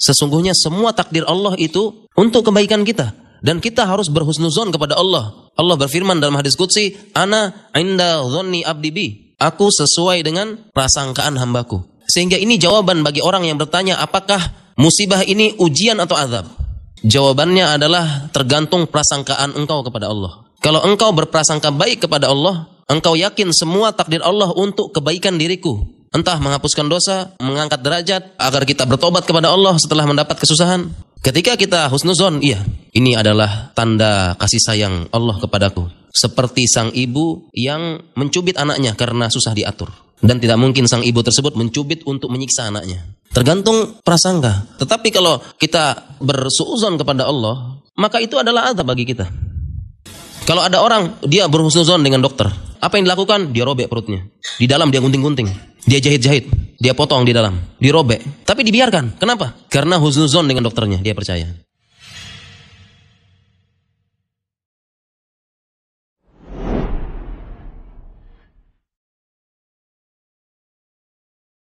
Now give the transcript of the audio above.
Sesungguhnya semua takdir Allah itu untuk kebaikan kita. Dan kita harus berhusnuzon kepada Allah. Allah berfirman dalam hadis Qudsi, Ana inda dhonni abdi bi. Aku sesuai dengan prasangkaan hambaku. Sehingga ini jawaban bagi orang yang bertanya, apakah musibah ini ujian atau azab? Jawabannya adalah tergantung prasangkaan engkau kepada Allah. Kalau engkau berprasangka baik kepada Allah, engkau yakin semua takdir Allah untuk kebaikan diriku. Entah menghapuskan dosa, mengangkat derajat, agar kita bertobat kepada Allah setelah mendapat kesusahan. Ketika kita husnuzon, iya, ini adalah tanda kasih sayang Allah kepadaku. Seperti sang ibu yang mencubit anaknya karena susah diatur. Dan tidak mungkin sang ibu tersebut mencubit untuk menyiksa anaknya. Tergantung prasangka. Tetapi kalau kita bersuuzon kepada Allah, maka itu adalah azab bagi kita. Kalau ada orang dia berhusnuzon dengan dokter, apa yang dilakukan? Dia robek perutnya. Di dalam dia gunting-gunting. Dia jahit-jahit. Dia potong di dalam. Dirobek. Tapi dibiarkan. Kenapa? Karena husnuzon dengan dokternya. Dia percaya.